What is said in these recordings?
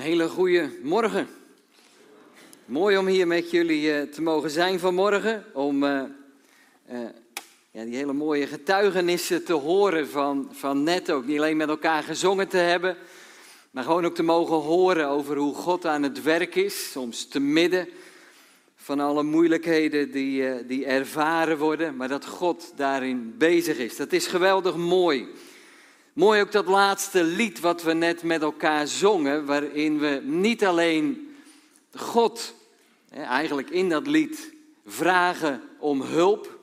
Een hele goede morgen. Mooi om hier met jullie eh, te mogen zijn vanmorgen. Om uh, uh, ja, die hele mooie getuigenissen te horen van, van net ook. Niet alleen met elkaar gezongen te hebben, maar gewoon ook te mogen horen over hoe God aan het werk is. Soms te midden van alle moeilijkheden die, die ervaren worden, maar dat God daarin bezig is. Dat is geweldig mooi. Mooi ook dat laatste lied wat we net met elkaar zongen, waarin we niet alleen God, eigenlijk in dat lied, vragen om hulp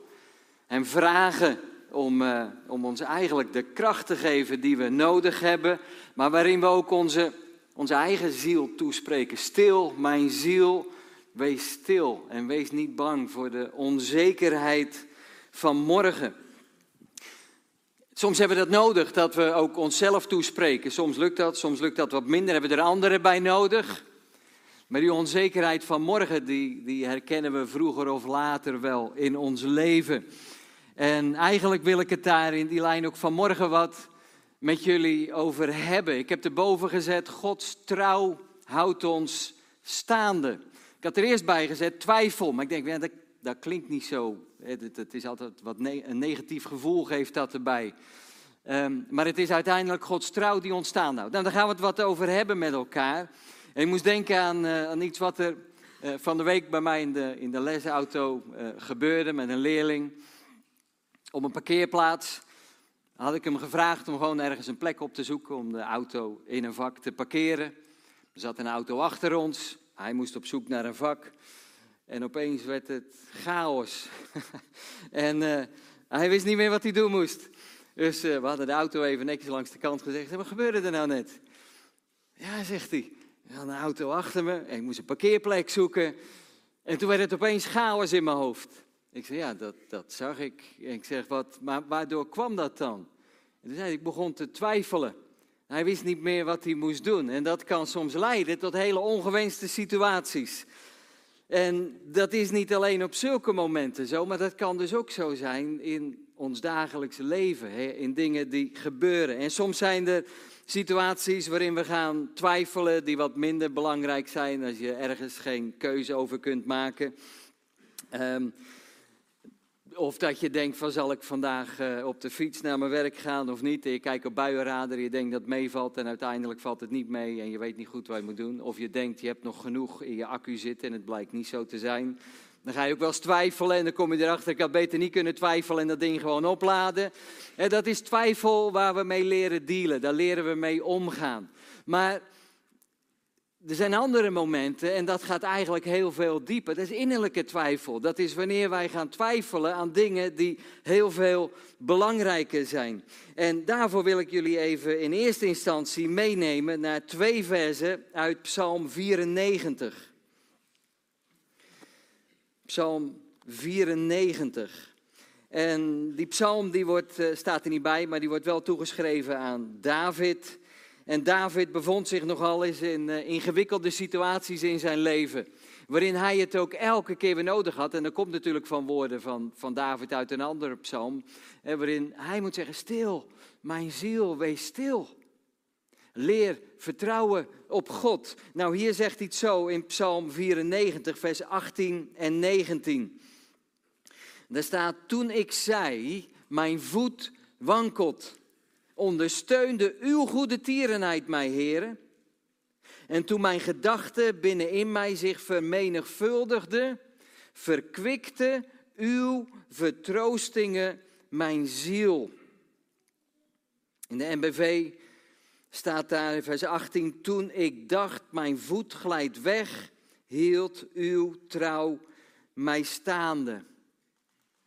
en vragen om, uh, om ons eigenlijk de kracht te geven die we nodig hebben, maar waarin we ook onze, onze eigen ziel toespreken. Stil, mijn ziel, wees stil en wees niet bang voor de onzekerheid van morgen. Soms hebben we dat nodig, dat we ook onszelf toespreken. Soms lukt dat, soms lukt dat wat minder, hebben we er anderen bij nodig. Maar die onzekerheid van morgen, die, die herkennen we vroeger of later wel in ons leven. En eigenlijk wil ik het daar in die lijn ook vanmorgen wat met jullie over hebben. Ik heb erboven gezet, Gods trouw houdt ons staande. Ik had er eerst bij gezet twijfel, maar ik denk, dat, dat klinkt niet zo het, is altijd wat een negatief gevoel geeft dat erbij. Um, maar het is uiteindelijk Gods trouw die ontstaan houdt. Nou, daar gaan we het wat over hebben met elkaar. Ik moest denken aan, uh, aan iets wat er uh, van de week bij mij in de, in de lesauto uh, gebeurde met een leerling. Op een parkeerplaats had ik hem gevraagd om gewoon ergens een plek op te zoeken om de auto in een vak te parkeren. Er zat een auto achter ons. Hij moest op zoek naar een vak. En opeens werd het chaos. en uh, hij wist niet meer wat hij doen moest. Dus uh, we hadden de auto even netjes langs de kant gezegd. Wat gebeurde er nou net? Ja, zegt hij. Er had een auto achter me. En ik moest een parkeerplek zoeken. En toen werd het opeens chaos in mijn hoofd. Ik zei, ja, dat, dat zag ik. En ik zeg, wat, maar waardoor kwam dat dan? En toen zei ik begon te twijfelen. Hij wist niet meer wat hij moest doen. En dat kan soms leiden tot hele ongewenste situaties. En dat is niet alleen op zulke momenten zo, maar dat kan dus ook zo zijn in ons dagelijkse leven, hè, in dingen die gebeuren. En soms zijn er situaties waarin we gaan twijfelen, die wat minder belangrijk zijn als je ergens geen keuze over kunt maken. Um, of dat je denkt van zal ik vandaag uh, op de fiets naar mijn werk gaan of niet. En je kijkt op buienradar, je denkt dat het meevalt en uiteindelijk valt het niet mee en je weet niet goed wat je moet doen. Of je denkt je hebt nog genoeg in je accu zitten en het blijkt niet zo te zijn. Dan ga je ook wel eens twijfelen en dan kom je erachter, ik had beter niet kunnen twijfelen en dat ding gewoon opladen. En dat is twijfel waar we mee leren dealen, daar leren we mee omgaan. Maar er zijn andere momenten en dat gaat eigenlijk heel veel dieper. Dat is innerlijke twijfel. Dat is wanneer wij gaan twijfelen aan dingen die heel veel belangrijker zijn. En daarvoor wil ik jullie even in eerste instantie meenemen naar twee versen uit Psalm 94. Psalm 94. En die psalm die wordt, eh, staat er niet bij, maar die wordt wel toegeschreven aan David. En David bevond zich nogal eens in uh, ingewikkelde situaties in zijn leven. Waarin hij het ook elke keer weer nodig had. En dat komt natuurlijk van woorden van, van David uit een andere psalm. Hè, waarin hij moet zeggen: Stil, mijn ziel, wees stil. Leer vertrouwen op God. Nou, hier zegt hij het zo in Psalm 94, vers 18 en 19. Daar staat: Toen ik zei: Mijn voet wankelt ondersteunde uw goede tierenheid mij, heren. En toen mijn gedachten binnenin mij zich vermenigvuldigden, verkwikte uw vertroostingen mijn ziel. In de NBV staat daar in vers 18, toen ik dacht, mijn voet glijdt weg, hield uw trouw mij staande.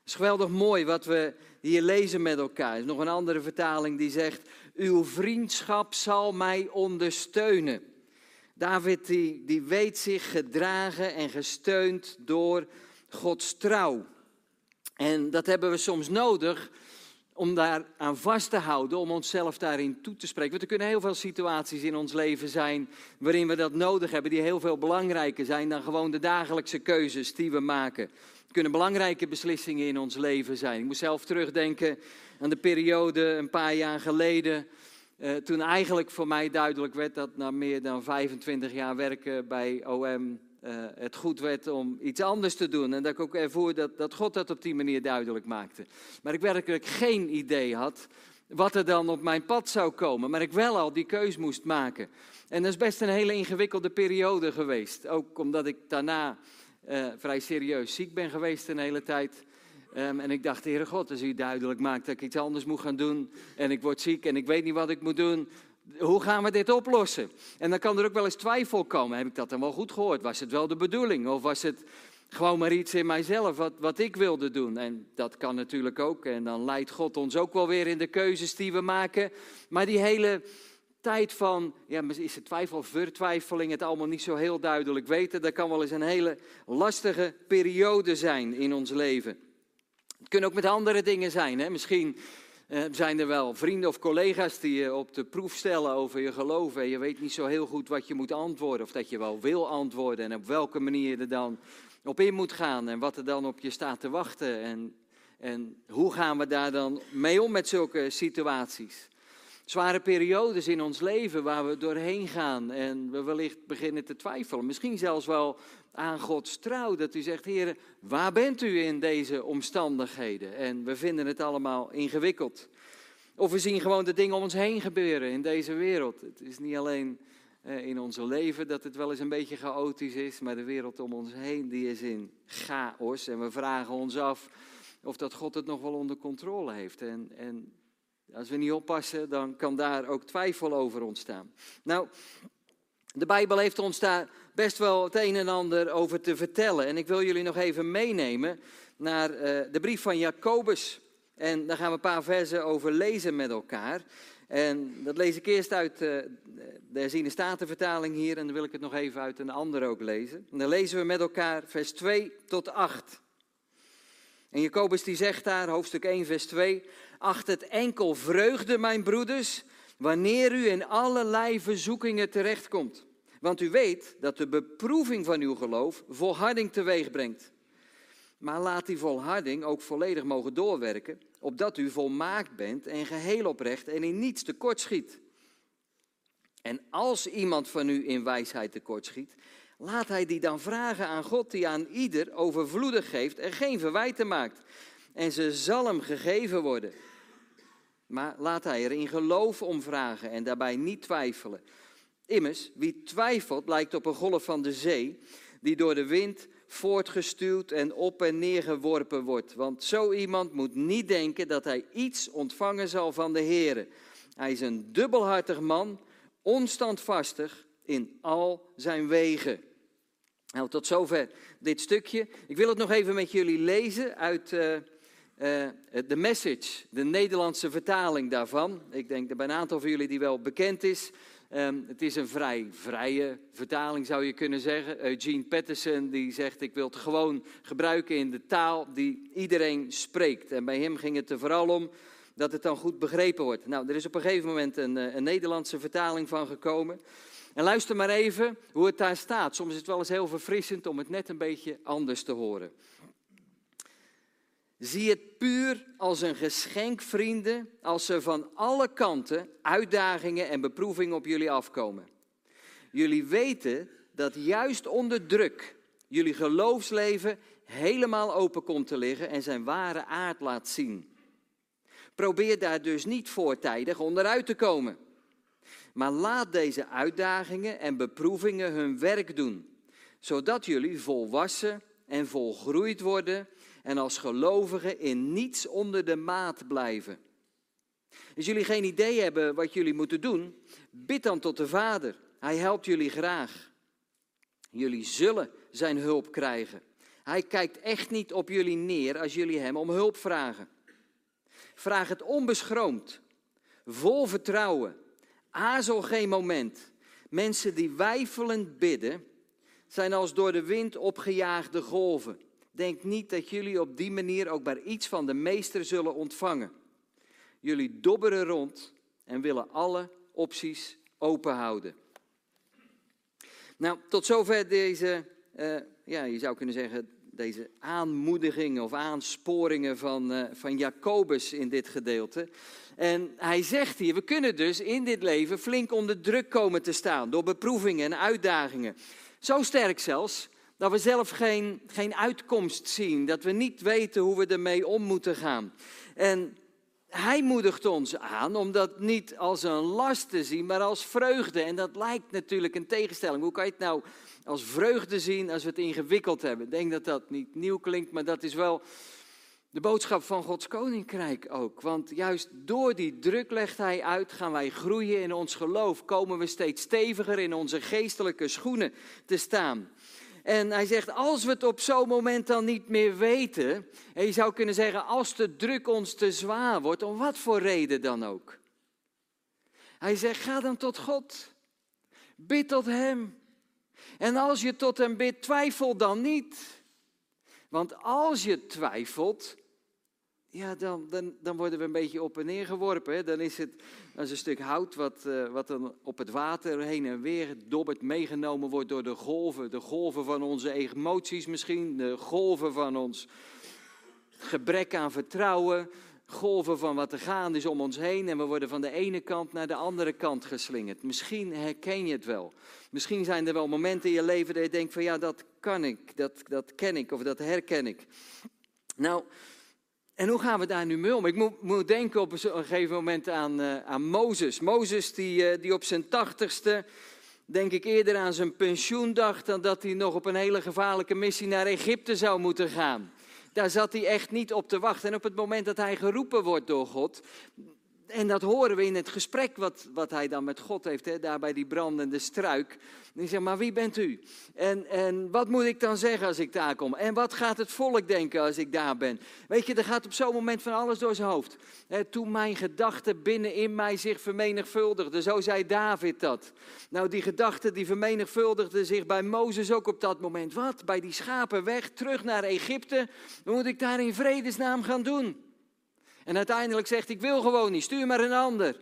Het is geweldig mooi wat we hier lezen met elkaar. Er is nog een andere vertaling die zegt, uw vriendschap zal mij ondersteunen. David die, die weet zich gedragen en gesteund door Gods trouw. En dat hebben we soms nodig om daar aan vast te houden, om onszelf daarin toe te spreken. Want er kunnen heel veel situaties in ons leven zijn waarin we dat nodig hebben, die heel veel belangrijker zijn dan gewoon de dagelijkse keuzes die we maken. Kunnen belangrijke beslissingen in ons leven zijn. Ik moet zelf terugdenken aan de periode een paar jaar geleden Uh, toen eigenlijk voor mij duidelijk werd dat na meer dan 25 jaar werken bij OM uh, het goed werd om iets anders te doen. En dat ik ook ervoer dat, dat God dat op die manier duidelijk maakte. Maar ik werkelijk geen idee had wat er dan op mijn pad zou komen. Maar ik wel al die keus moest maken. En dat is best een hele ingewikkelde periode geweest. Ook omdat ik daarna uh, vrij serieus ziek ben geweest een hele tijd. Um, en ik dacht, Heere God, als u duidelijk maakt dat ik iets anders moet gaan doen. En ik word ziek en ik weet niet wat ik moet doen. Hoe gaan we dit oplossen? En dan kan er ook wel eens twijfel komen. Heb ik dat dan wel goed gehoord? Was het wel de bedoeling? Of was het gewoon maar iets in mijzelf wat, wat ik wilde doen? En dat kan natuurlijk ook. En dan leidt God ons ook wel weer in de keuzes die we maken. Maar die hele tijd van, ja, is het twijfel vertwijfeling, het allemaal niet zo heel duidelijk weten, dat kan wel eens een hele lastige periode zijn in ons leven. Het kunnen ook met andere dingen zijn. Hè? Misschien eh, zijn er wel vrienden of collega's die je op de proef stellen over je geloof en je weet niet zo heel goed wat je moet antwoorden of dat je wel wil antwoorden en op welke manier je er dan op in moet gaan en wat er dan op je staat te wachten en, en hoe gaan we daar dan mee om met zulke situaties zware periodes in ons leven waar we doorheen gaan en we wellicht beginnen te twijfelen. Misschien zelfs wel aan Gods trouw, dat u zegt, Heer, waar bent u in deze omstandigheden? En we vinden het allemaal ingewikkeld. Of we zien gewoon de dingen om ons heen gebeuren in deze wereld. Het is niet alleen eh, in onze leven dat het wel eens een beetje chaotisch is, maar de wereld om ons heen die is in chaos. En we vragen ons af of dat God het nog wel onder controle heeft. En, en als we niet oppassen, dan kan daar ook twijfel over ontstaan. Nou, de Bijbel heeft ons daar best wel het een en ander over te vertellen. En ik wil jullie nog even meenemen naar uh, de brief van Jacobus. En daar gaan we een paar versen over lezen met elkaar. En dat lees ik eerst uit uh, de herziene statenvertaling hier. En dan wil ik het nog even uit een ander ook lezen. En dan lezen we met elkaar vers 2 tot 8. En Jacobus die zegt daar, hoofdstuk 1, vers 2, acht het enkel vreugde, mijn broeders, wanneer u in allerlei verzoekingen terechtkomt. Want u weet dat de beproeving van uw geloof volharding teweeg brengt. Maar laat die volharding ook volledig mogen doorwerken, opdat u volmaakt bent en geheel oprecht en in niets tekortschiet. En als iemand van u in wijsheid tekortschiet, Laat hij die dan vragen aan God, die aan ieder overvloedig geeft en geen verwijten maakt. En ze zal hem gegeven worden. Maar laat hij er in geloof om vragen en daarbij niet twijfelen. Immers, wie twijfelt lijkt op een golf van de zee, die door de wind voortgestuwd en op en neer geworpen wordt. Want zo iemand moet niet denken dat hij iets ontvangen zal van de Heer. Hij is een dubbelhartig man, onstandvastig in al zijn wegen. Nou, tot zover dit stukje. Ik wil het nog even met jullie lezen uit uh, de Message, de Nederlandse vertaling daarvan. Ik denk dat bij een aantal van jullie die wel bekend is. Um, het is een vrij vrije vertaling, zou je kunnen zeggen. Eugene Patterson die zegt, ik wil het gewoon gebruiken in de taal die iedereen spreekt. En bij hem ging het er vooral om dat het dan goed begrepen wordt. Nou, er is op een gegeven moment een, een Nederlandse vertaling van gekomen. En luister maar even hoe het daar staat. Soms is het wel eens heel verfrissend om het net een beetje anders te horen. Zie het puur als een geschenk, vrienden, als er van alle kanten uitdagingen en beproevingen op jullie afkomen. Jullie weten dat juist onder druk jullie geloofsleven helemaal open komt te liggen en zijn ware aard laat zien. Probeer daar dus niet voortijdig onderuit te komen. Maar laat deze uitdagingen en beproevingen hun werk doen, zodat jullie volwassen en volgroeid worden en als gelovigen in niets onder de maat blijven. Als jullie geen idee hebben wat jullie moeten doen, bid dan tot de Vader. Hij helpt jullie graag. Jullie zullen zijn hulp krijgen. Hij kijkt echt niet op jullie neer als jullie hem om hulp vragen. Vraag het onbeschroomd, vol vertrouwen Aarzel geen moment. Mensen die weifelend bidden, zijn als door de wind opgejaagde golven. Denk niet dat jullie op die manier ook maar iets van de meester zullen ontvangen. Jullie dobberen rond en willen alle opties open houden. Nou, tot zover deze, uh, ja, je zou kunnen zeggen, deze aanmoedigingen of aansporingen van, uh, van Jacobus in dit gedeelte. En hij zegt hier, we kunnen dus in dit leven flink onder druk komen te staan door beproevingen en uitdagingen. Zo sterk zelfs dat we zelf geen, geen uitkomst zien, dat we niet weten hoe we ermee om moeten gaan. En hij moedigt ons aan om dat niet als een last te zien, maar als vreugde. En dat lijkt natuurlijk een tegenstelling. Hoe kan je het nou als vreugde zien als we het ingewikkeld hebben? Ik denk dat dat niet nieuw klinkt, maar dat is wel de boodschap van Gods koninkrijk ook. Want juist door die druk legt hij uit, gaan wij groeien in ons geloof. Komen we steeds steviger in onze geestelijke schoenen te staan. En hij zegt, als we het op zo'n moment dan niet meer weten, en je zou kunnen zeggen, als de druk ons te zwaar wordt, om wat voor reden dan ook. Hij zegt, ga dan tot God. Bid tot Hem. En als je tot Hem bidt, twijfel dan niet. Want als je twijfelt, ja, dan, dan, dan worden we een beetje op en neer geworpen. Dan is het als een stuk hout wat, uh, wat dan op het water heen en weer dobbert, meegenomen wordt door de golven. De golven van onze emoties misschien, de golven van ons gebrek aan vertrouwen, golven van wat er gaande is om ons heen. En we worden van de ene kant naar de andere kant geslingerd. Misschien herken je het wel. Misschien zijn er wel momenten in je leven dat je denkt van ja, dat kan ik, dat, dat ken ik of dat herken ik. Nou, en hoe gaan we daar nu mee om? Ik moet, moet denken op een gegeven moment aan, uh, aan Mozes. Mozes die, uh, die op zijn tachtigste, denk ik eerder aan zijn pensioen dacht... dan dat hij nog op een hele gevaarlijke missie naar Egypte zou moeten gaan. Daar zat hij echt niet op te wachten. En op het moment dat hij geroepen wordt door God, en dat horen we in het gesprek wat, wat hij dan met God heeft, hè, daar bij die brandende struik. En zegt, maar wie bent u? En, en wat moet ik dan zeggen als ik daar kom? En wat gaat het volk denken als ik daar ben? Weet je, er gaat op zo'n moment van alles door zijn hoofd. Hè, toen mijn gedachten binnen in mij zich vermenigvuldigden, zo zei David dat. Nou, die gedachten die vermenigvuldigden zich bij Mozes ook op dat moment. Wat? Bij die schapen weg, terug naar Egypte? Wat moet ik daar in vredesnaam gaan doen? En uiteindelijk zegt, ik wil gewoon niet, stuur maar een ander.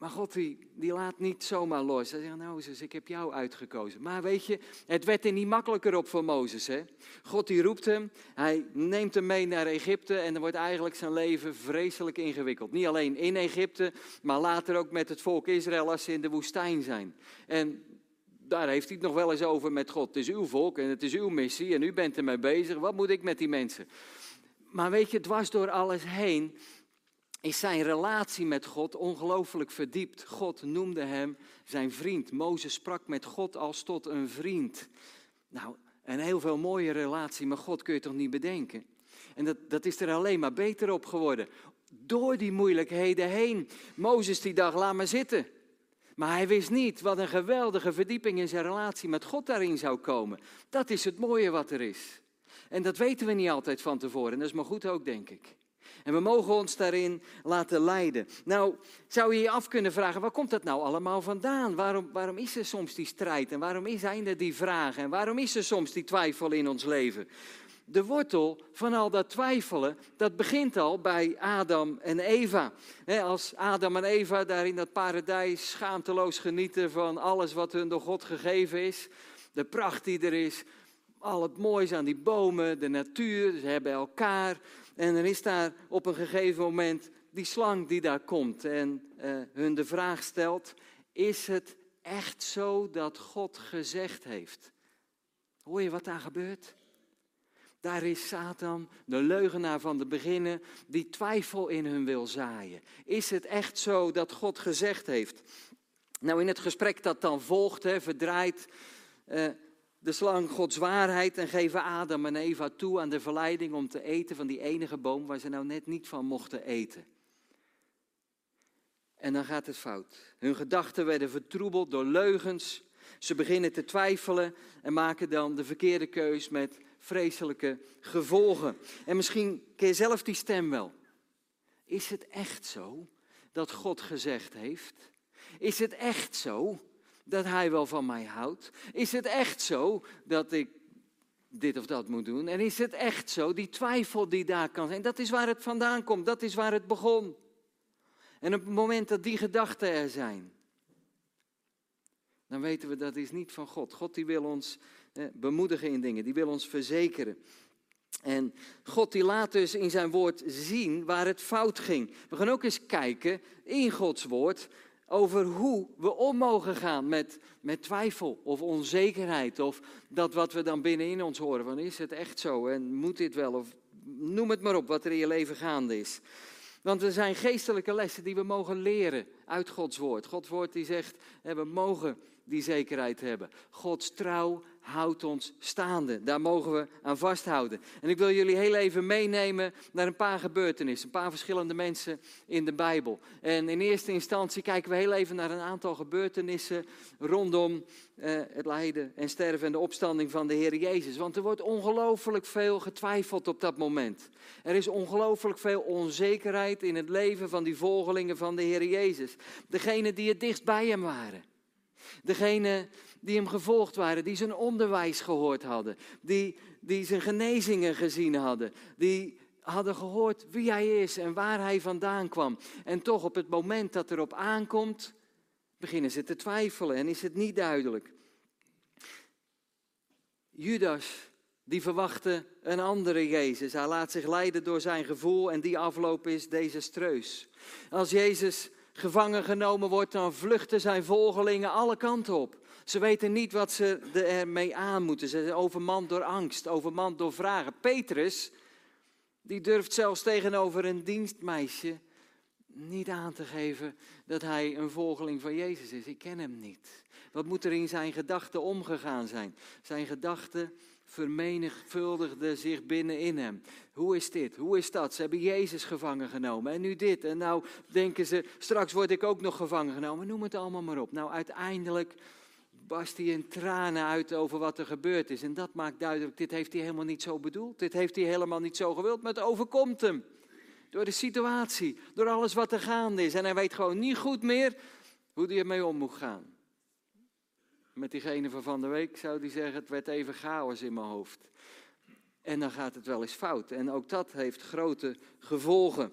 Maar God die, die laat niet zomaar los. Hij zegt, nou Mozes, ik heb jou uitgekozen. Maar weet je, het werd er niet makkelijker op voor Mozes. Hè? God die roept hem, hij neemt hem mee naar Egypte en dan wordt eigenlijk zijn leven vreselijk ingewikkeld. Niet alleen in Egypte, maar later ook met het volk Israël als ze in de woestijn zijn. En daar heeft hij het nog wel eens over met God. Het is uw volk en het is uw missie en u bent ermee bezig. Wat moet ik met die mensen? Maar weet je, dwars door alles heen is zijn relatie met God ongelooflijk verdiept. God noemde hem zijn vriend. Mozes sprak met God als tot een vriend. Nou, een heel veel mooie relatie met God kun je toch niet bedenken? En dat, dat is er alleen maar beter op geworden. Door die moeilijkheden heen. Mozes die dacht, laat maar zitten. Maar hij wist niet wat een geweldige verdieping in zijn relatie met God daarin zou komen. Dat is het mooie wat er is. En dat weten we niet altijd van tevoren. En dat is maar goed ook, denk ik. En we mogen ons daarin laten leiden. Nou, zou je je af kunnen vragen, waar komt dat nou allemaal vandaan? Waarom, waarom is er soms die strijd en waarom zijn er die vragen? En waarom is er soms die twijfel in ons leven? De wortel van al dat twijfelen, dat begint al bij Adam en Eva. als Adam en Eva daar in dat paradijs schaamteloos genieten van alles wat hun door God gegeven is, de pracht die er is, al het moois aan die bomen, de natuur, ze hebben elkaar. En er is daar op een gegeven moment die slang die daar komt en uh, hun de vraag stelt: Is het echt zo dat God gezegd heeft? Hoor je wat daar gebeurt? Daar is Satan, de leugenaar van de beginnen, die twijfel in hun wil zaaien. Is het echt zo dat God gezegd heeft? Nou, in het gesprek dat dan volgt, hè, verdraait uh, de slang Gods waarheid en geven Adam en Eva toe aan de verleiding om te eten van die enige boom waar ze nou net niet van mochten eten. En dan gaat het fout. Hun gedachten werden vertroebeld door leugens. Ze beginnen te twijfelen en maken dan de verkeerde keus met vreselijke gevolgen. En misschien ken je zelf die stem wel. Is het echt zo dat God gezegd heeft? Is het echt zo dat hij wel van mij houdt? Is het echt zo dat ik dit of dat moet doen? En is het echt zo, die twijfel die daar kan zijn, dat is waar het vandaan komt, dat is waar het begon. En op het moment dat die gedachten er zijn, dan weten we dat is niet van God. God die wil ons eh, bemoedigen in dingen, die wil ons verzekeren. En God die laat dus in zijn woord zien waar het fout ging. We gaan ook eens kijken in Gods woord over hoe we om mogen gaan met, met twijfel of onzekerheid. Of dat wat we dan binnenin ons horen, van is het echt zo en moet dit wel? Of noem het maar op wat er in je leven gaande is. Want er zijn geestelijke lessen die we mogen leren uit Gods woord. Gods woord die zegt, we mogen die zekerheid hebben. Gods trouw houdt ons staande. Daar mogen we aan vasthouden. En ik wil jullie heel even meenemen naar een paar gebeurtenissen. Een paar verschillende mensen in de Bijbel. En in eerste instantie kijken we heel even naar een aantal gebeurtenissen rondom eh, het lijden en sterven en de opstanding van de Heer Jezus. Want er wordt ongelooflijk veel getwijfeld op dat moment. Er is ongelooflijk veel onzekerheid in het leven van die volgelingen van de Heer Jezus. Degene die het dichtst bij hem waren. Degene die hem gevolgd waren, die zijn onderwijs gehoord hadden, die, die zijn genezingen gezien hadden, die hadden gehoord wie hij is en waar hij vandaan kwam. En toch op het moment dat erop aankomt, beginnen ze te twijfelen en is het niet duidelijk. Judas, die verwachtte een andere Jezus. Hij laat zich leiden door zijn gevoel en die afloop is desastreus. Als Jezus gevangen genomen wordt, dan vluchten zijn volgelingen alle kanten op. Ze weten niet wat ze ermee aan moeten. Ze zijn overmand door angst, overmand door vragen. Petrus, die durft zelfs tegenover een dienstmeisje niet aan te geven dat hij een volgeling van Jezus is. Ik ken hem niet. Wat moet er in zijn gedachten omgegaan zijn? Zijn gedachten vermenigvuldigden zich binnenin hem. Hoe is dit? Hoe is dat? Ze hebben Jezus gevangen genomen en nu dit. En nou denken ze, straks word ik ook nog gevangen genomen. Noem het allemaal maar op. Nou, uiteindelijk barst hij in tranen uit over wat er gebeurd is. En dat maakt duidelijk, dit heeft hij helemaal niet zo bedoeld. Dit heeft hij helemaal niet zo gewild, maar het overkomt hem. Door de situatie, door alles wat er gaande is. En hij weet gewoon niet goed meer hoe hij ermee om moet gaan. Met diegene van van de week zou hij zeggen, het werd even chaos in mijn hoofd. En dan gaat het wel eens fout. En ook dat heeft grote gevolgen.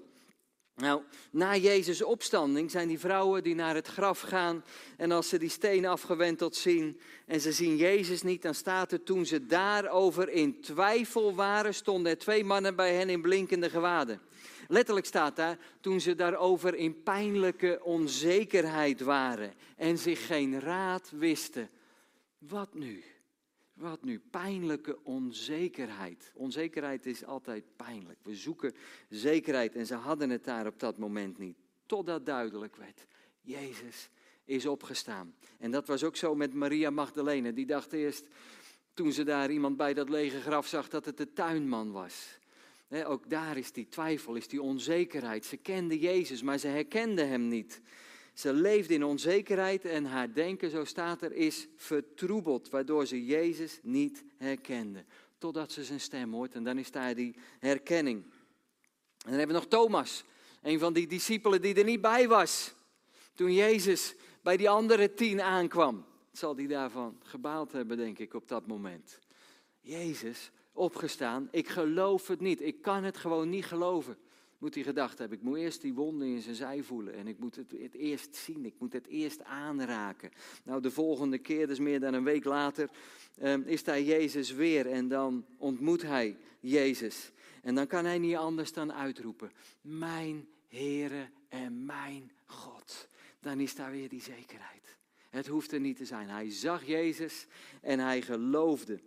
Nou, na Jezus' opstanding zijn die vrouwen die naar het graf gaan en als ze die steen afgewenteld zien en ze zien Jezus niet, dan staat er toen ze daarover in twijfel waren, stonden er twee mannen bij hen in blinkende gewaden. Letterlijk staat daar, toen ze daarover in pijnlijke onzekerheid waren en zich geen raad wisten. Wat nu? Wat nu? Pijnlijke onzekerheid. Onzekerheid is altijd pijnlijk. We zoeken zekerheid en ze hadden het daar op dat moment niet. Totdat duidelijk werd, Jezus is opgestaan. En dat was ook zo met Maria Magdalene. Die dacht eerst, toen ze daar iemand bij dat lege graf zag, dat het de tuinman was. ook daar is die twijfel, is die onzekerheid. Ze kende Jezus, maar ze herkende hem niet. Ze leefde in onzekerheid en haar denken, zo staat er, is vertroebeld, waardoor ze Jezus niet herkende. Totdat ze zijn stem hoort en dan is daar die herkenning. En dan hebben we nog Thomas, een van die discipelen die er niet bij was. Toen Jezus bij die andere tien aankwam. Zal die daarvan gebaald hebben, denk ik, op dat moment. Jezus, opgestaan, ik geloof het niet. Ik kan het gewoon niet geloven moet hij gedacht hebben. Ik moet eerst die wonden in zijn zij voelen. En ik moet het, het eerst zien. Ik moet het eerst aanraken. Nou, de volgende keer, dus meer dan een week later, ehm, is daar Jezus weer. En dan ontmoet hij Jezus. En dan kan hij niet anders dan uitroepen. Mijn Heere en mijn God. Dan is daar weer die zekerheid. Het hoeft er niet te zijn. Hij zag Jezus en hij geloofde.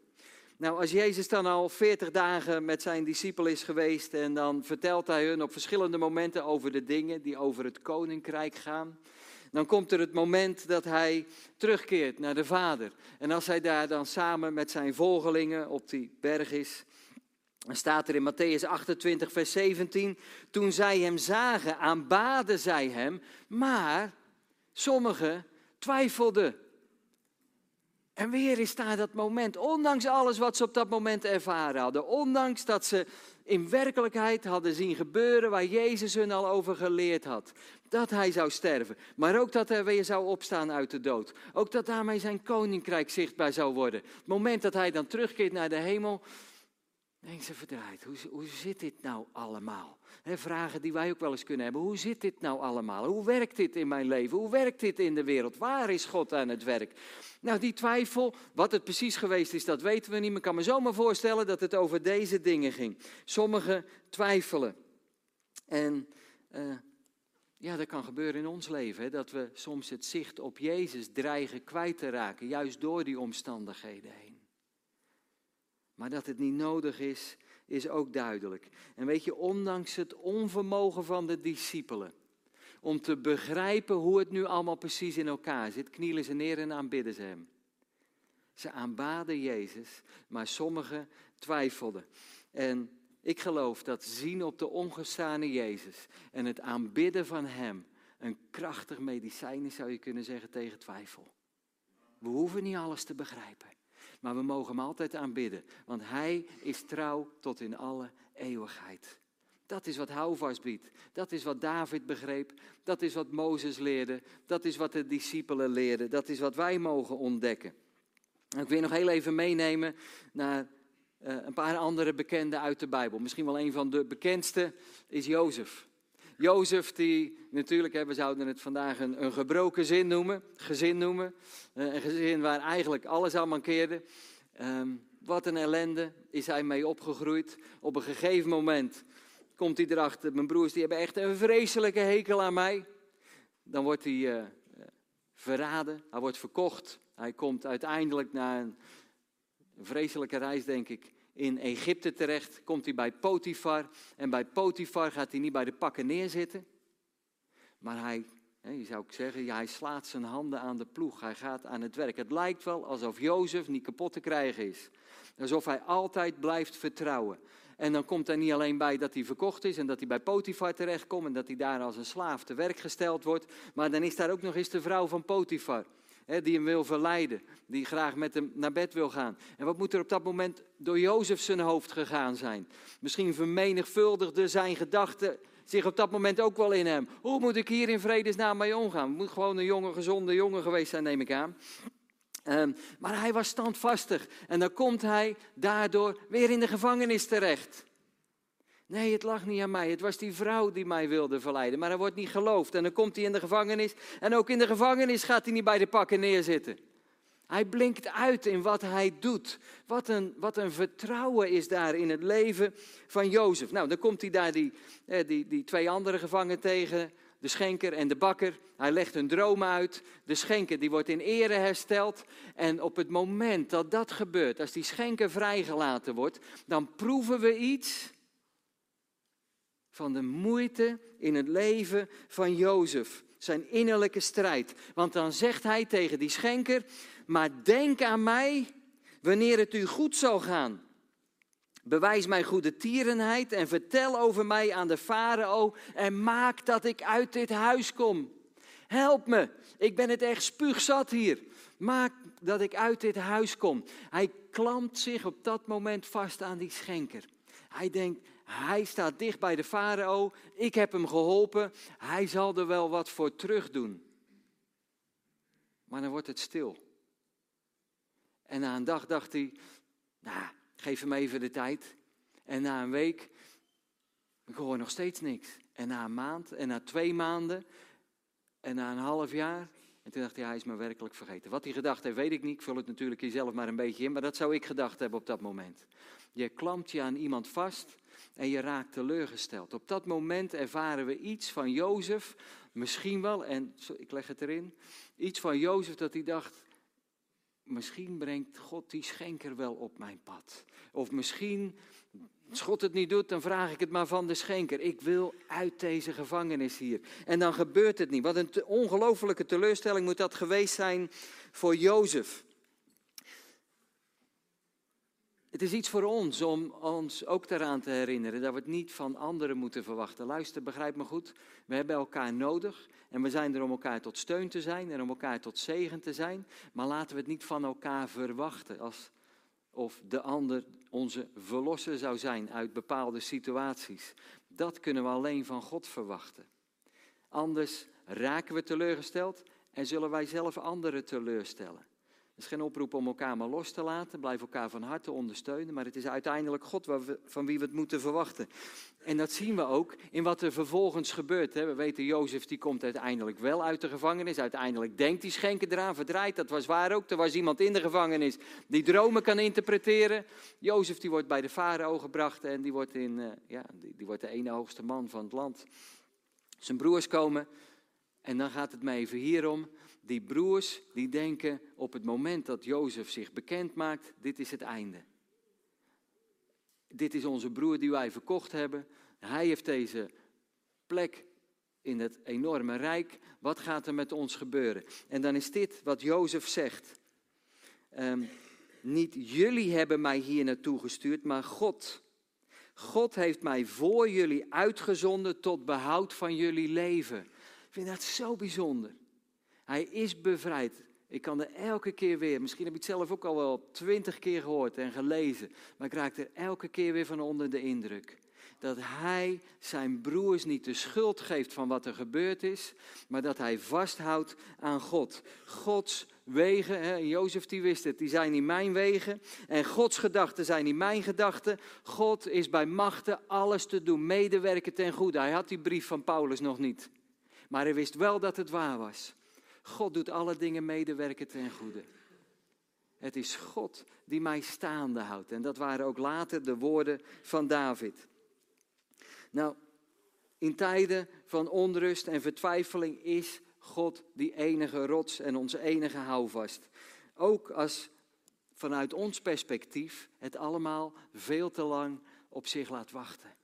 Nou, als Jezus dan al 40 dagen met zijn discipel is geweest en dan vertelt hij hun op verschillende momenten over de dingen die over het koninkrijk gaan, dan komt er het moment dat hij terugkeert naar de Vader. En als hij daar dan samen met zijn volgelingen op die berg is, dan staat er in Matthäus 28, vers 17, toen zij hem zagen, aanbaden zij hem, maar sommigen twijfelden. En weer is daar dat moment, ondanks alles wat ze op dat moment ervaren hadden, ondanks dat ze in werkelijkheid hadden zien gebeuren waar Jezus hun al over geleerd had. Dat hij zou sterven, maar ook dat hij weer zou opstaan uit de dood. Ook dat daarmee zijn koninkrijk zichtbaar zou worden. Het moment dat hij dan terugkeert naar de hemel, Denk ze verdraaid. Hoe, hoe zit dit nou allemaal? vragen die wij ook wel eens kunnen hebben. Hoe zit dit nou allemaal? Hoe werkt dit in mijn leven? Hoe werkt dit in de wereld? Waar is God aan het werk? Nou, die twijfel, wat het precies geweest is, dat weten we niet. Maar ik kan me zomaar voorstellen dat het over deze dingen ging. Sommigen twijfelen. En uh, ja, dat kan gebeuren in ons leven. Hè, dat we soms het zicht op Jezus dreigen kwijt te raken. Juist door die omstandigheden heen. Maar dat het niet nodig is, is ook duidelijk. En weet je, ondanks het onvermogen van de discipelen om te begrijpen hoe het nu allemaal precies in elkaar zit, knielen ze neer en aanbidden ze hem. Ze aanbaden Jezus, maar sommigen twijfelden. En ik geloof dat zien op de ongestane Jezus en het aanbidden van Hem een krachtig medicijn is, zou je kunnen zeggen, tegen twijfel. We hoeven niet alles te begrijpen. Maar we mogen hem altijd aanbidden, want hij is trouw tot in alle eeuwigheid. Dat is wat houvast biedt. Dat is wat David begreep. Dat is wat Mozes leerde. Dat is wat de discipelen leerden. Dat is wat wij mogen ontdekken. ik wil nog heel even meenemen naar uh, een paar andere bekenden uit de Bijbel. Misschien wel een van de bekendste is Jozef. Jozef, die natuurlijk, we zouden het vandaag een, een gebroken zin noemen, gezin noemen. Eh, een gezin waar eigenlijk alles aan mankeerde. Um, wat een ellende is hij mee opgegroeid. Op een gegeven moment komt hij erachter, mijn broers die hebben echt een vreselijke hekel aan mij. Dan wordt hij uh, verraden, hij wordt verkocht. Hij komt uiteindelijk na een vreselijke reis, denk ik, in Egypte terecht, komt hij bij Potifar. En bij Potifar gaat hij niet bij de pakken neerzitten, maar hij, je zou ook zeggen, hij slaat zijn handen aan de ploeg. Hij gaat aan het werk. Het lijkt wel alsof Jozef niet kapot te krijgen is. Alsof hij altijd blijft vertrouwen. En dan komt er niet alleen bij dat hij verkocht is en dat hij bij Potifar terechtkomt en dat hij daar als een slaaf te werk gesteld wordt. Maar dan is daar ook nog eens de vrouw van Potifar die hem wil verleiden, die graag met hem naar bed wil gaan. En wat moet er op dat moment door Jozef zijn hoofd gegaan zijn? Misschien vermenigvuldigde zijn gedachten zich op dat moment ook wel in hem. Hoe moet ik hier in vredesnaam mee omgaan? Het moet gewoon een jonge, gezonde jongen geweest zijn, neem ik aan. Um, maar hij was standvastig en dan komt hij daardoor weer in de gevangenis terecht. Nee, het lag niet aan mij. Het was die vrouw die mij wilde verleiden. Maar hij wordt niet geloofd. En dan komt hij in de gevangenis. En ook in de gevangenis gaat hij niet bij de pakken neerzitten. Hij blinkt uit in wat hij doet. Wat een, wat een vertrouwen is daar in het leven van Jozef. Nou, dan komt hij daar die, eh, die, die twee andere gevangenen tegen. De schenker en de bakker. Hij legt hun droom uit. De schenker die wordt in ere hersteld. En op het moment dat dat gebeurt, als die schenker vrijgelaten wordt, dan proeven we iets van de moeite in het leven van Jozef. Zijn innerlijke strijd. Want dan zegt hij tegen die schenker: Maar denk aan mij wanneer het u goed zal gaan. Bewijs mijn goede tierenheid en vertel over mij aan de farao en maak dat ik uit dit huis kom. Help me, ik ben het echt spuugzat hier. Maak dat ik uit dit huis kom. Hij klampt zich op dat moment vast aan die schenker. Hij denkt, hij staat dicht bij de farao. Ik heb hem geholpen. Hij zal er wel wat voor terug doen. Maar dan wordt het stil. En na een dag dacht hij, nou, geef hem even de tijd. En na een week, ik hoor nog steeds niks. En na een maand, en na twee maanden, en na een half jaar. En toen dacht hij, hij is me werkelijk vergeten. Wat hij gedacht heeft, weet ik niet. Ik vul het natuurlijk hier zelf maar een beetje in. Maar dat zou ik gedacht hebben op dat moment. Je klampt je aan iemand vast en je raakt teleurgesteld. Op dat moment ervaren we iets van Jozef, misschien wel, en ik leg het erin, iets van Jozef dat hij dacht, misschien brengt God die schenker wel op mijn pad. Of misschien, als God het niet doet, dan vraag ik het maar van de schenker. Ik wil uit deze gevangenis hier. En dan gebeurt het niet. Wat een ongelofelijke teleurstelling moet dat geweest zijn voor Jozef. Het is iets voor ons om ons ook eraan te herinneren dat we het niet van anderen moeten verwachten. Luister, begrijp me goed. We hebben elkaar nodig en we zijn er om elkaar tot steun te zijn en om elkaar tot zegen te zijn. Maar laten we het niet van elkaar verwachten als of de ander onze verlosser zou zijn uit bepaalde situaties. Dat kunnen we alleen van God verwachten. Anders raken we teleurgesteld en zullen wij zelf anderen teleurstellen. Is geen oproep om elkaar maar los te laten. Blijf elkaar van harte ondersteunen. Maar het is uiteindelijk God van wie we het moeten verwachten. En dat zien we ook in wat er vervolgens gebeurt. We weten, Jozef die komt uiteindelijk wel uit de gevangenis. Uiteindelijk denkt hij schenken eraan, verdraait. Dat was waar ook. Er was iemand in de gevangenis die dromen kan interpreteren. Jozef die wordt bij de farao gebracht en die wordt, in, eh, ja, die, die wordt de ene hoogste man van het land. Zijn broers komen en dan gaat het mij even hierom. Die broers die denken op het moment dat Jozef zich bekend maakt, dit is het einde. Dit is onze broer die wij verkocht hebben. Hij heeft deze plek in het enorme rijk. Wat gaat er met ons gebeuren? En dan is dit wat Jozef zegt. Um, niet jullie hebben mij hier naartoe gestuurd, maar God. God heeft mij voor jullie uitgezonden tot behoud van jullie leven. Ik vind dat zo bijzonder. Hij is bevrijd. Ik kan er elke keer weer, misschien heb ik het zelf ook al wel twintig keer gehoord en gelezen, maar ik raak er elke keer weer van onder de indruk. Dat hij zijn broers niet de schuld geeft van wat er gebeurd is, maar dat hij vasthoudt aan God. Gods wegen, hè, Jozef die wist het, die zijn niet mijn wegen. En Gods gedachten zijn niet mijn gedachten. God is bij machten alles te doen, medewerken ten goede. Hij had die brief van Paulus nog niet. Maar hij wist wel dat het waar was. God doet alle dingen medewerken ten goede. Het is God die mij staande houdt. En dat waren ook later de woorden van David. Nou, in tijden van onrust en vertwijfeling is God die enige rots en onze enige houvast. Ook als vanuit ons perspectief het allemaal veel te lang op zich laat wachten.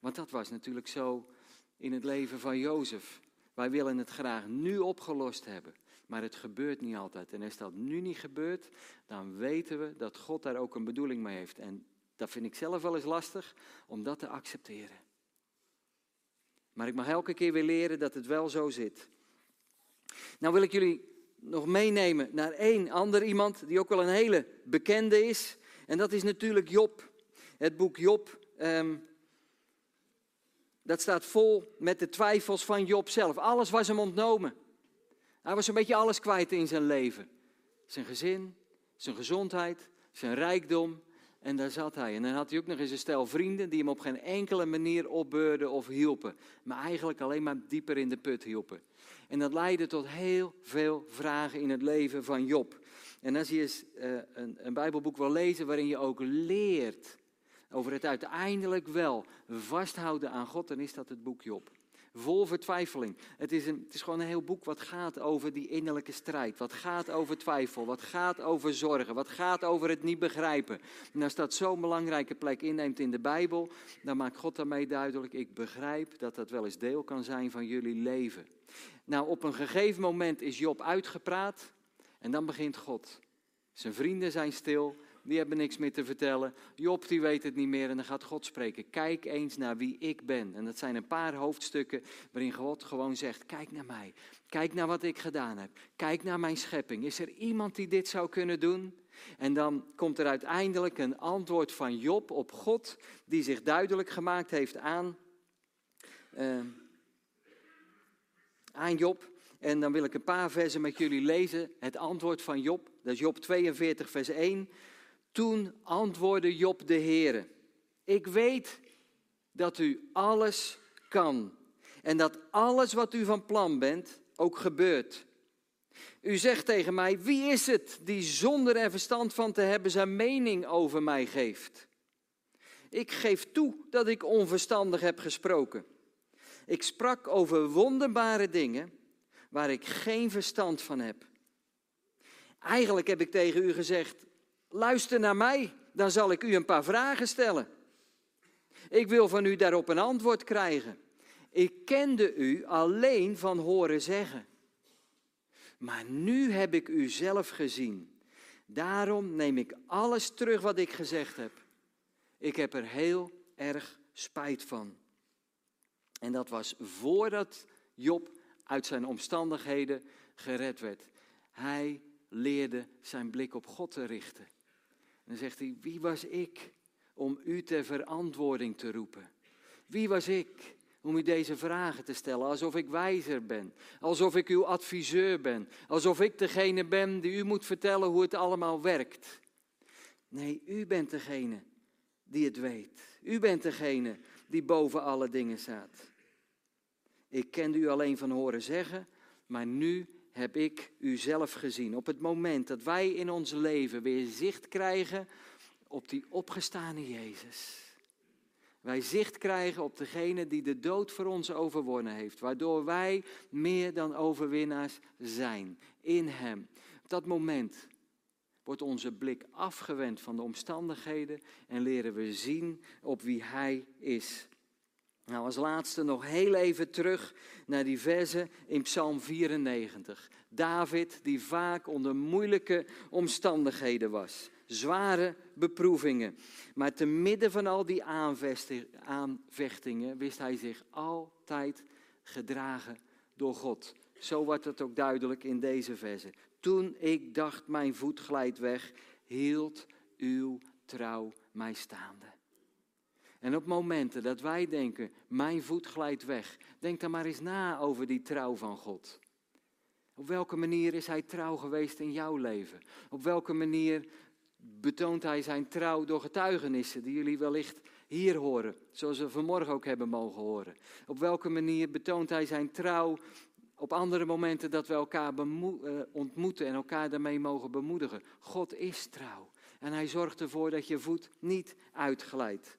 Want dat was natuurlijk zo in het leven van Jozef. Wij willen het graag nu opgelost hebben, maar het gebeurt niet altijd. En als dat nu niet gebeurt, dan weten we dat God daar ook een bedoeling mee heeft. En dat vind ik zelf wel eens lastig om dat te accepteren. Maar ik mag elke keer weer leren dat het wel zo zit. Nou wil ik jullie nog meenemen naar één ander iemand die ook wel een hele bekende is. En dat is natuurlijk Job. Het boek Job ehm, dat staat vol met de twijfels van Job zelf. Alles was hem ontnomen. Hij was een beetje alles kwijt in zijn leven. Zijn gezin, zijn gezondheid, zijn rijkdom. En daar zat hij. En dan had hij ook nog eens een stel vrienden die hem op geen enkele manier opbeurden of hielpen. Maar eigenlijk alleen maar dieper in de put hielpen. En dat leidde tot heel veel vragen in het leven van Job. En als je eens uh, een, een Bijbelboek wil lezen waarin je ook leert over het uiteindelijk wel vasthouden aan God, dan is dat het boek Job. Vol vertwijfeling. Het is, een, het is gewoon een heel boek wat gaat over die innerlijke strijd. Wat gaat over twijfel. Wat gaat over zorgen. Wat gaat over het niet begrijpen. En als dat zo'n belangrijke plek inneemt in de Bijbel, dan maakt God daarmee duidelijk: ik begrijp dat dat wel eens deel kan zijn van jullie leven. Nou, op een gegeven moment is Job uitgepraat en dan begint God. Zijn vrienden zijn stil die hebben niks meer te vertellen. Job die weet het niet meer en dan gaat God spreken. Kijk eens naar wie ik ben. En dat zijn een paar hoofdstukken waarin God gewoon zegt, kijk naar mij. Kijk naar wat ik gedaan heb. Kijk naar mijn schepping. Is er iemand die dit zou kunnen doen? En dan komt er uiteindelijk een antwoord van Job op God, die zich duidelijk gemaakt heeft aan, uh, aan Job. En dan wil ik een paar versen met jullie lezen. Het antwoord van Job, dat is Job 42, vers 1. Toen antwoordde Job de Heere, ik weet dat u alles kan en dat alles wat u van plan bent ook gebeurt. U zegt tegen mij, wie is het die zonder er verstand van te hebben zijn mening over mij geeft? Ik geef toe dat ik onverstandig heb gesproken. Ik sprak over wonderbare dingen waar ik geen verstand van heb. Eigenlijk heb ik tegen u gezegd, Luister naar mij, dan zal ik u een paar vragen stellen. Ik wil van u daarop een antwoord krijgen. Ik kende u alleen van horen zeggen. Maar nu heb ik u zelf gezien. Daarom neem ik alles terug wat ik gezegd heb. Ik heb er heel erg spijt van. En dat was voordat Job uit zijn omstandigheden gered werd. Hij leerde zijn blik op God te richten dan zegt hij, wie was ik om u ter verantwoording te roepen? Wie was ik om u deze vragen te stellen, alsof ik wijzer ben, alsof ik uw adviseur ben, alsof ik degene ben die u moet vertellen hoe het allemaal werkt. Nee, u bent degene die het weet. U bent degene die boven alle dingen staat. Ik kende u alleen van horen zeggen, maar nu heb ik u zelf gezien. Op het moment dat wij in ons leven weer zicht krijgen op die opgestane Jezus. Wij zicht krijgen op degene die de dood voor ons overwonnen heeft, waardoor wij meer dan overwinnaars zijn in Hem. Op dat moment wordt onze blik afgewend van de omstandigheden en leren we zien op wie Hij is. Nou, als laatste nog heel even terug naar die verse in Psalm 94. David, die vaak onder moeilijke omstandigheden was, zware beproevingen. Maar te midden van al die aanvechtingen wist hij zich altijd gedragen door God. Zo wordt het ook duidelijk in deze verse. Toen ik dacht, mijn voet glijdt weg, hield uw trouw mij staande. En op momenten dat wij denken, mijn voet glijdt weg, denk dan maar eens na over die trouw van God. Op welke manier is Hij trouw geweest in jouw leven? Op welke manier betoont Hij zijn trouw door getuigenissen die jullie wellicht hier horen, zoals we vanmorgen ook hebben mogen horen? Op welke manier betoont Hij zijn trouw op andere momenten dat we elkaar eh, ontmoeten en elkaar daarmee mogen bemoedigen? God is trouw en Hij zorgt ervoor dat je voet niet uitglijdt.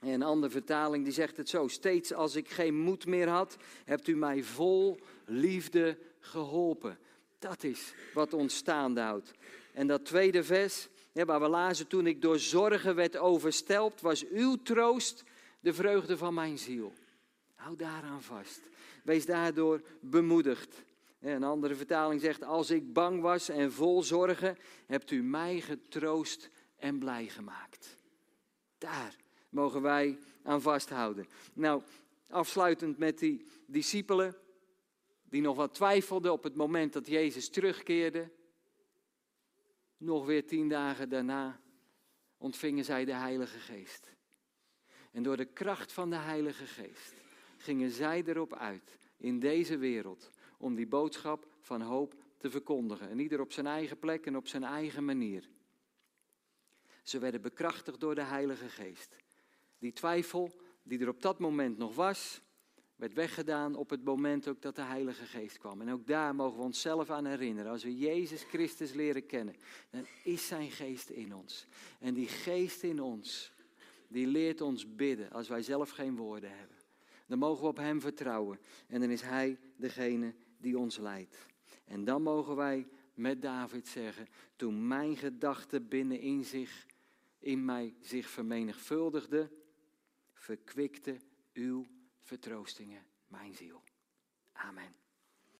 En een andere vertaling die zegt het zo: Steeds als ik geen moed meer had, hebt u mij vol liefde geholpen. Dat is wat ons staande houdt. En dat tweede vers, waar we lazen: Toen ik door zorgen werd overstelpt, was uw troost de vreugde van mijn ziel. Hou daaraan vast. Wees daardoor bemoedigd. Een andere vertaling zegt: Als ik bang was en vol zorgen, hebt u mij getroost en blij gemaakt. Daar mogen wij aan vasthouden. Nou, afsluitend met die discipelen die nog wat twijfelden op het moment dat Jezus terugkeerde. Nog weer tien dagen daarna ontvingen zij de Heilige Geest. En door de kracht van de Heilige Geest gingen zij erop uit in deze wereld om die boodschap van hoop te verkondigen. En ieder op zijn eigen plek en op zijn eigen manier. Ze werden bekrachtigd door de Heilige Geest. Die twijfel die er op dat moment nog was, werd weggedaan op het moment ook dat de Heilige Geest kwam. En ook daar mogen we onszelf aan herinneren. Als we Jezus Christus leren kennen, dan is zijn geest in ons. En die geest in ons, die leert ons bidden als wij zelf geen woorden hebben. Dan mogen we op Hem vertrouwen. En dan is Hij degene die ons leidt. En dan mogen wij met David zeggen, toen mijn gedachten binnenin zich, in mij zich vermenigvuldigden, verkwikte uw vertroostingen mijn ziel. Amen.